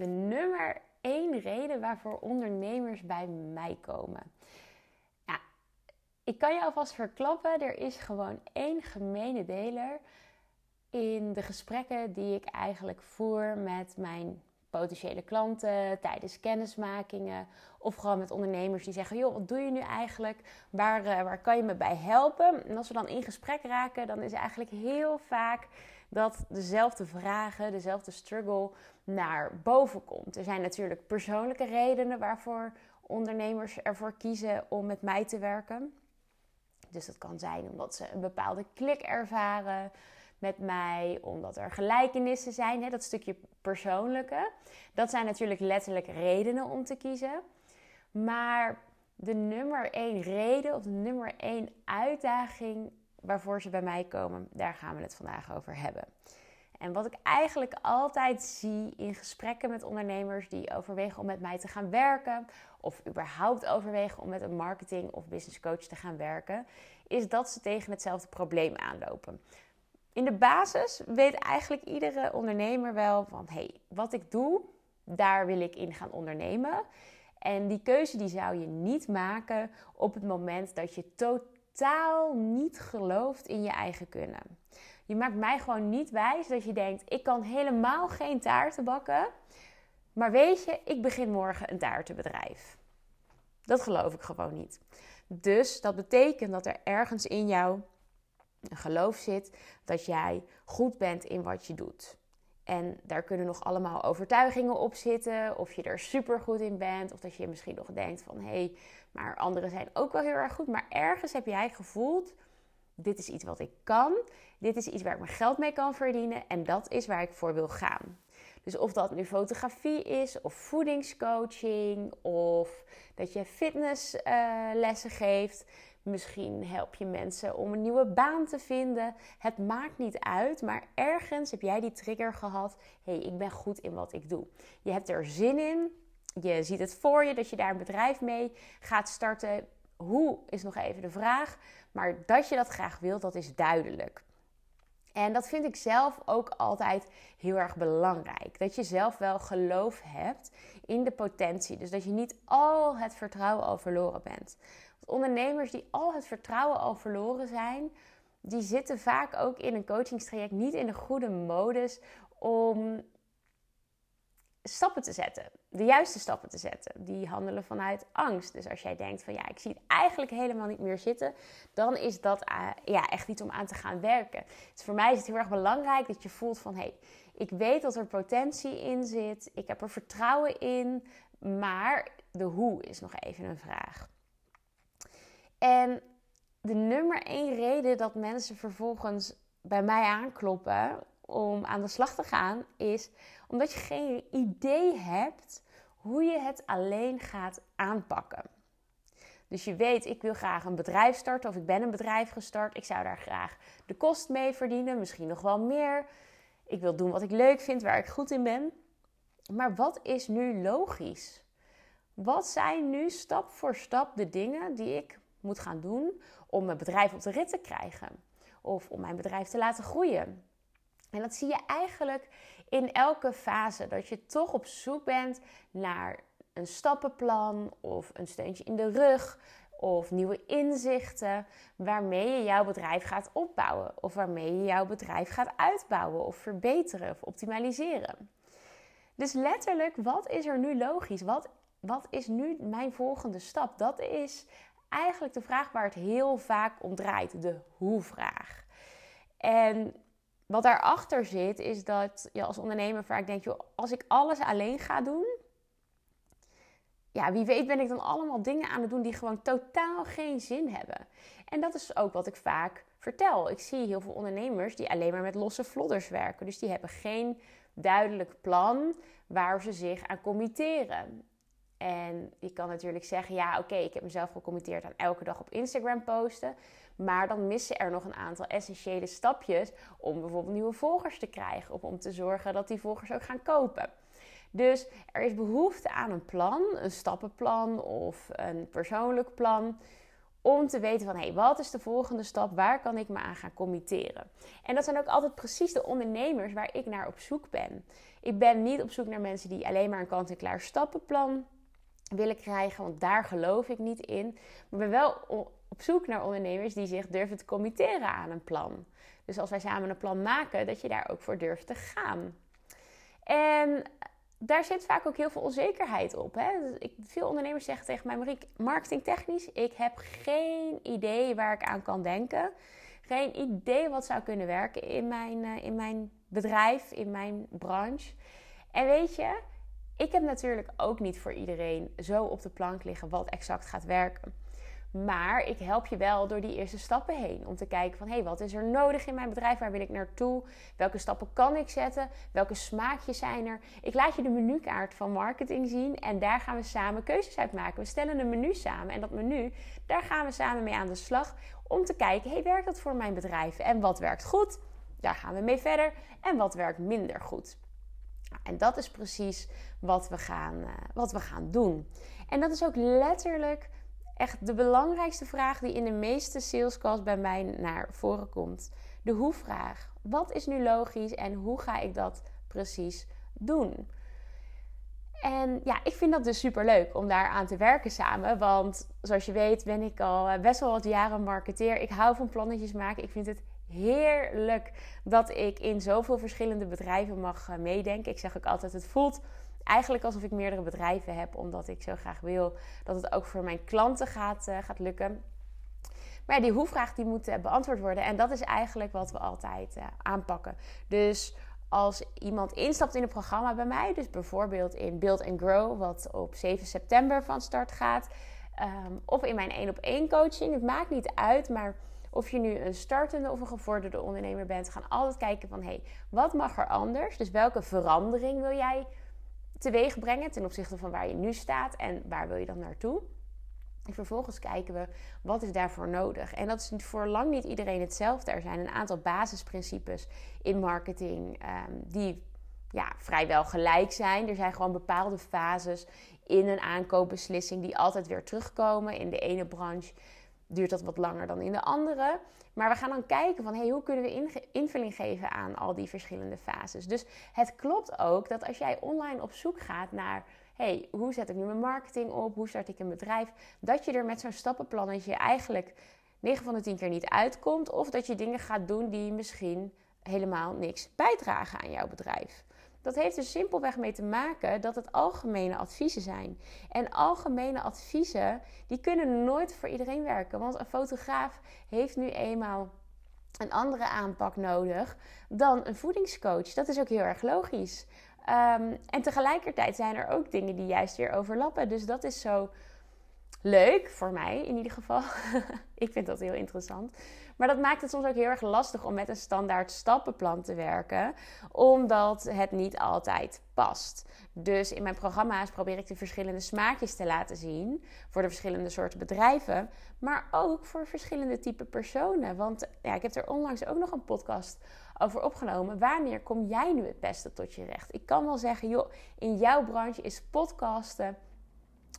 de nummer één reden waarvoor ondernemers bij mij komen. Ja, ik kan je alvast verklappen, er is gewoon één gemene deler in de gesprekken die ik eigenlijk voer met mijn potentiële klanten tijdens kennismakingen of gewoon met ondernemers die zeggen: joh, wat doe je nu eigenlijk? Waar, uh, waar kan je me bij helpen? En als we dan in gesprek raken, dan is eigenlijk heel vaak dat dezelfde vragen, dezelfde struggle naar boven komt. Er zijn natuurlijk persoonlijke redenen waarvoor ondernemers ervoor kiezen om met mij te werken. Dus dat kan zijn omdat ze een bepaalde klik ervaren met mij, omdat er gelijkenissen zijn, hè, dat stukje persoonlijke. Dat zijn natuurlijk letterlijk redenen om te kiezen. Maar de nummer één reden of de nummer één uitdaging waarvoor ze bij mij komen, daar gaan we het vandaag over hebben. En wat ik eigenlijk altijd zie in gesprekken met ondernemers die overwegen om met mij te gaan werken, of überhaupt overwegen om met een marketing of business coach te gaan werken, is dat ze tegen hetzelfde probleem aanlopen. In de basis weet eigenlijk iedere ondernemer wel van hé, hey, wat ik doe, daar wil ik in gaan ondernemen. En die keuze die zou je niet maken op het moment dat je totaal niet gelooft in je eigen kunnen. Je maakt mij gewoon niet wijs dat je denkt: ik kan helemaal geen taarten bakken. Maar weet je, ik begin morgen een taartenbedrijf. Dat geloof ik gewoon niet. Dus dat betekent dat er ergens in jou een geloof zit dat jij goed bent in wat je doet. En daar kunnen nog allemaal overtuigingen op zitten. Of je er super goed in bent. Of dat je misschien nog denkt van hé, hey, maar anderen zijn ook wel heel erg goed. Maar ergens heb jij gevoeld: dit is iets wat ik kan. Dit is iets waar ik mijn geld mee kan verdienen. En dat is waar ik voor wil gaan. Dus of dat nu fotografie is, of voedingscoaching, of dat je fitnesslessen geeft. Misschien help je mensen om een nieuwe baan te vinden. Het maakt niet uit, maar ergens heb jij die trigger gehad. hey, ik ben goed in wat ik doe. Je hebt er zin in. Je ziet het voor je dat je daar een bedrijf mee gaat starten. Hoe is nog even de vraag. Maar dat je dat graag wilt, dat is duidelijk. En dat vind ik zelf ook altijd heel erg belangrijk. Dat je zelf wel geloof hebt in de potentie. Dus dat je niet al het vertrouwen al verloren bent. Want ondernemers die al het vertrouwen al verloren zijn, die zitten vaak ook in een coachingstraject niet in de goede modus om stappen te zetten. De juiste stappen te zetten. Die handelen vanuit angst. Dus als jij denkt van ja, ik zie het eigenlijk helemaal niet meer zitten, dan is dat uh, ja, echt iets om aan te gaan werken. Dus voor mij is het heel erg belangrijk dat je voelt van hé, hey, ik weet dat er potentie in zit. Ik heb er vertrouwen in. Maar de hoe is nog even een vraag. En de nummer één reden dat mensen vervolgens bij mij aankloppen om aan de slag te gaan, is omdat je geen idee hebt hoe je het alleen gaat aanpakken. Dus je weet, ik wil graag een bedrijf starten of ik ben een bedrijf gestart. Ik zou daar graag de kost mee verdienen, misschien nog wel meer. Ik wil doen wat ik leuk vind, waar ik goed in ben. Maar wat is nu logisch? Wat zijn nu stap voor stap de dingen die ik moet gaan doen om mijn bedrijf op de rit te krijgen? Of om mijn bedrijf te laten groeien? En dat zie je eigenlijk in elke fase. Dat je toch op zoek bent naar een stappenplan of een steuntje in de rug of nieuwe inzichten waarmee je jouw bedrijf gaat opbouwen of waarmee je jouw bedrijf gaat uitbouwen of verbeteren of optimaliseren. Dus letterlijk, wat is er nu logisch? Wat, wat is nu mijn volgende stap? Dat is eigenlijk de vraag waar het heel vaak om draait, de hoe-vraag. En wat daarachter zit, is dat je als ondernemer vaak denkt: als ik alles alleen ga doen, ja, wie weet ben ik dan allemaal dingen aan het doen die gewoon totaal geen zin hebben. En dat is ook wat ik vaak vertel. Ik zie heel veel ondernemers die alleen maar met losse vlodders werken. Dus die hebben geen duidelijk plan waar ze zich aan committeren. En je kan natuurlijk zeggen, ja oké, ik heb mezelf gecommitteerd aan elke dag op Instagram posten. Maar dan missen er nog een aantal essentiële stapjes om bijvoorbeeld nieuwe volgers te krijgen. Of om te zorgen dat die volgers ook gaan kopen. Dus er is behoefte aan een plan, een stappenplan of een persoonlijk plan. Om te weten van, hé, hey, wat is de volgende stap? Waar kan ik me aan gaan committeren? En dat zijn ook altijd precies de ondernemers waar ik naar op zoek ben. Ik ben niet op zoek naar mensen die alleen maar een kant-en-klaar stappenplan willen krijgen, want daar geloof ik niet in. Maar wel op zoek naar ondernemers die zich durven te committeren aan een plan. Dus als wij samen een plan maken, dat je daar ook voor durft te gaan. En daar zit vaak ook heel veel onzekerheid op. Hè? Dus veel ondernemers zeggen tegen mij, Marieke, marketingtechnisch, ik heb geen idee waar ik aan kan denken. Geen idee wat zou kunnen werken in mijn, uh, in mijn bedrijf, in mijn branche. En weet je, ik heb natuurlijk ook niet voor iedereen zo op de plank liggen wat exact gaat werken. Maar ik help je wel door die eerste stappen heen. Om te kijken van, hé, hey, wat is er nodig in mijn bedrijf? Waar wil ik naartoe? Welke stappen kan ik zetten? Welke smaakjes zijn er? Ik laat je de menukaart van marketing zien. En daar gaan we samen keuzes uit maken. We stellen een menu samen. En dat menu, daar gaan we samen mee aan de slag. Om te kijken, hey, werkt dat voor mijn bedrijf? En wat werkt goed? Daar gaan we mee verder. En wat werkt minder goed? En dat is precies wat we gaan, uh, wat we gaan doen. En dat is ook letterlijk echt de belangrijkste vraag die in de meeste salescalls bij mij naar voren komt. De hoe-vraag. Wat is nu logisch en hoe ga ik dat precies doen? En ja, ik vind dat dus super leuk om daar aan te werken samen. Want zoals je weet ben ik al eh, best wel wat jaren marketeer. Ik hou van plannetjes maken. Ik vind het heerlijk dat ik in zoveel verschillende bedrijven mag eh, meedenken. Ik zeg ook altijd, het voelt eigenlijk alsof ik meerdere bedrijven heb, omdat ik zo graag wil dat het ook voor mijn klanten gaat, uh, gaat lukken. Maar die hoe-vraag die moet uh, beantwoord worden. En dat is eigenlijk wat we altijd uh, aanpakken. Dus als iemand instapt in een programma bij mij, dus bijvoorbeeld in Build and Grow, wat op 7 september van start gaat, um, of in mijn één op één coaching, het maakt niet uit, maar of je nu een startende of een gevorderde ondernemer bent, gaan altijd kijken van hé, hey, wat mag er anders? Dus welke verandering wil jij teweeg brengen ten opzichte van waar je nu staat en waar wil je dan naartoe. En vervolgens kijken we wat is daarvoor nodig. En dat is voor lang niet iedereen hetzelfde. Er zijn een aantal basisprincipes in marketing um, die ja, vrijwel gelijk zijn. Er zijn gewoon bepaalde fases in een aankoopbeslissing die altijd weer terugkomen. In de ene branche duurt dat wat langer dan in de andere. Maar we gaan dan kijken van hey, hoe kunnen we invulling geven aan al die verschillende fases. Dus het klopt ook dat als jij online op zoek gaat naar hey, hoe zet ik nu mijn marketing op, hoe start ik een bedrijf, dat je er met zo'n stappenplannetje eigenlijk 9 van de 10 keer niet uitkomt. Of dat je dingen gaat doen die misschien helemaal niks bijdragen aan jouw bedrijf. Dat heeft er simpelweg mee te maken dat het algemene adviezen zijn. En algemene adviezen, die kunnen nooit voor iedereen werken. Want een fotograaf heeft nu eenmaal een andere aanpak nodig dan een voedingscoach. Dat is ook heel erg logisch. Um, en tegelijkertijd zijn er ook dingen die juist weer overlappen. Dus dat is zo leuk voor mij in ieder geval. ik vind dat heel interessant. Maar dat maakt het soms ook heel erg lastig om met een standaard stappenplan te werken, omdat het niet altijd past. Dus in mijn programma's probeer ik de verschillende smaakjes te laten zien voor de verschillende soorten bedrijven, maar ook voor verschillende type personen. Want ja, ik heb er onlangs ook nog een podcast over opgenomen. Wanneer kom jij nu het beste tot je recht? Ik kan wel zeggen, joh, in jouw branche is podcasten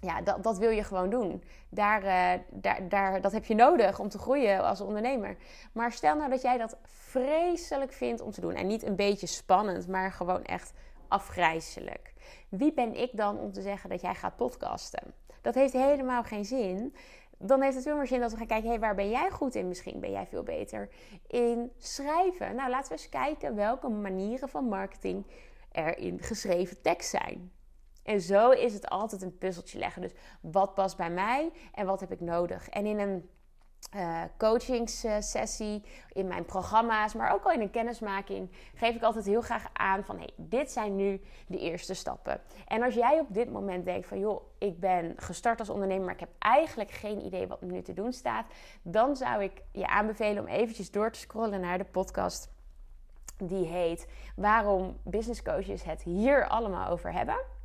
ja, dat, dat wil je gewoon doen. Daar, uh, daar, daar, dat heb je nodig om te groeien als ondernemer. Maar stel nou dat jij dat vreselijk vindt om te doen. En niet een beetje spannend, maar gewoon echt afgrijzelijk. Wie ben ik dan om te zeggen dat jij gaat podcasten? Dat heeft helemaal geen zin. Dan heeft het veel meer zin dat we gaan kijken: hey, waar ben jij goed in? Misschien ben jij veel beter in schrijven. Nou, laten we eens kijken welke manieren van marketing er in geschreven tekst zijn. En zo is het altijd een puzzeltje leggen. Dus wat past bij mij en wat heb ik nodig? En in een uh, coachingssessie, in mijn programma's, maar ook al in een kennismaking, geef ik altijd heel graag aan van hey, dit zijn nu de eerste stappen. En als jij op dit moment denkt van joh, ik ben gestart als ondernemer, maar ik heb eigenlijk geen idee wat me nu te doen staat, dan zou ik je aanbevelen om eventjes door te scrollen naar de podcast die heet Waarom business coaches het hier allemaal over hebben.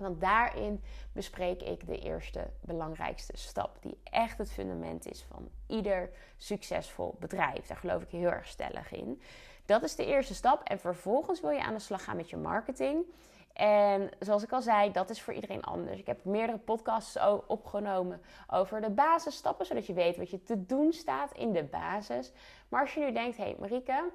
Want daarin bespreek ik de eerste belangrijkste stap, die echt het fundament is van ieder succesvol bedrijf. Daar geloof ik heel erg stellig in. Dat is de eerste stap. En vervolgens wil je aan de slag gaan met je marketing. En zoals ik al zei, dat is voor iedereen anders. Ik heb meerdere podcasts opgenomen over de basisstappen, zodat je weet wat je te doen staat in de basis. Maar als je nu denkt, hé hey Marieke,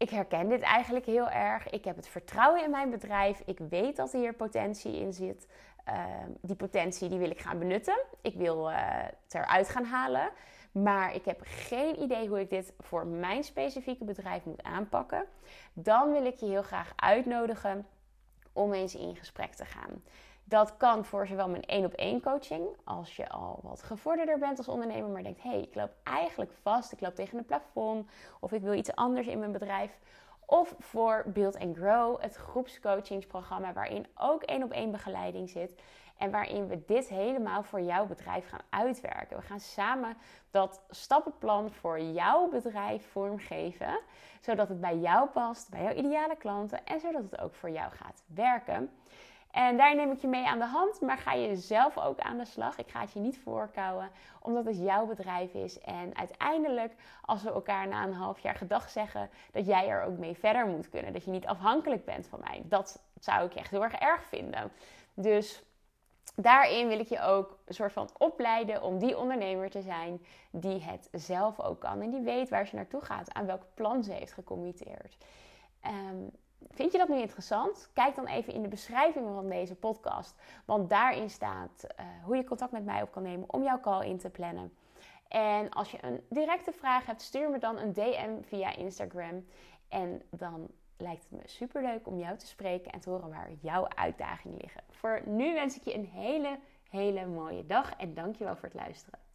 ik herken dit eigenlijk heel erg. Ik heb het vertrouwen in mijn bedrijf. Ik weet dat hier potentie in zit. Ehm, die potentie die wil ik gaan benutten. Ik wil het eruit gaan halen. Maar ik heb geen idee hoe ik dit voor mijn specifieke bedrijf moet aanpakken. Dan wil ik je heel graag uitnodigen om eens in gesprek te gaan. Dat kan voor zowel mijn één op één coaching, als je al wat gevorderder bent als ondernemer, maar denkt: hé, hey, ik loop eigenlijk vast, ik loop tegen een plafond, of ik wil iets anders in mijn bedrijf. Of voor Build Grow, het groepscoachingsprogramma waarin ook één op één begeleiding zit. En waarin we dit helemaal voor jouw bedrijf gaan uitwerken. We gaan samen dat stappenplan voor jouw bedrijf vormgeven. Zodat het bij jou past, bij jouw ideale klanten. En zodat het ook voor jou gaat werken. En daar neem ik je mee aan de hand, maar ga je zelf ook aan de slag. Ik ga het je niet voorkouwen, omdat het jouw bedrijf is. En uiteindelijk, als we elkaar na een half jaar gedag zeggen, dat jij er ook mee verder moet kunnen. Dat je niet afhankelijk bent van mij. Dat zou ik echt heel erg erg vinden. Dus daarin wil ik je ook een soort van opleiden om die ondernemer te zijn die het zelf ook kan. En die weet waar ze naartoe gaat, aan welk plan ze heeft gecommitteerd. Um, Vind je dat nu interessant? Kijk dan even in de beschrijving van deze podcast. Want daarin staat uh, hoe je contact met mij op kan nemen om jouw call in te plannen. En als je een directe vraag hebt, stuur me dan een DM via Instagram. En dan lijkt het me super leuk om jou te spreken en te horen waar jouw uitdagingen liggen. Voor nu wens ik je een hele, hele mooie dag en dankjewel voor het luisteren.